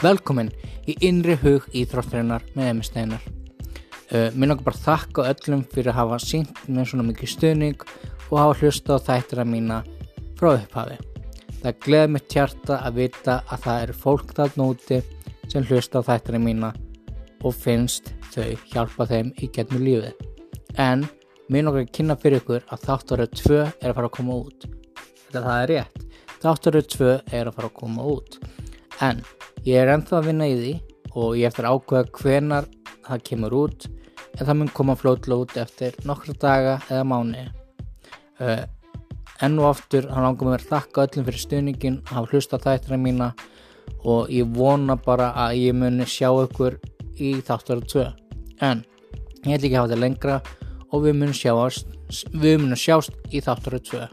Velkomin í innri hug íþróttarinnar með Emi Steinar. Uh, mér langar bara að þakka öllum fyrir að hafa sínt með svona mikið stuðning og hafa hlusta á þættina mína frá upphafi. Það gleði mitt hjarta að vita að það eru fólk þarna úti sem hlusta á þættina mína og finnst þau hjálpa þeim í getnum lífið. En mér langar að kynna fyrir ykkur að þáttaröð 2 er að fara að koma út. Þetta það er rétt. Þáttaröð 2 er að fara að koma út. En Ég er ennþá að vinna í því og ég eftir ákveða hvenar það kemur út en það mun koma flótla út eftir nokkru daga eða mánu. Uh, enn og aftur hann mér að þakka öllum fyrir stuðningin, hafa hlusta þættina mína og ég vona bara að ég muni sjá ykkur í þáttur 2. En ég ætl ekki að hafa þetta lengra og við munum sjást, við munum sjást í þáttur 2.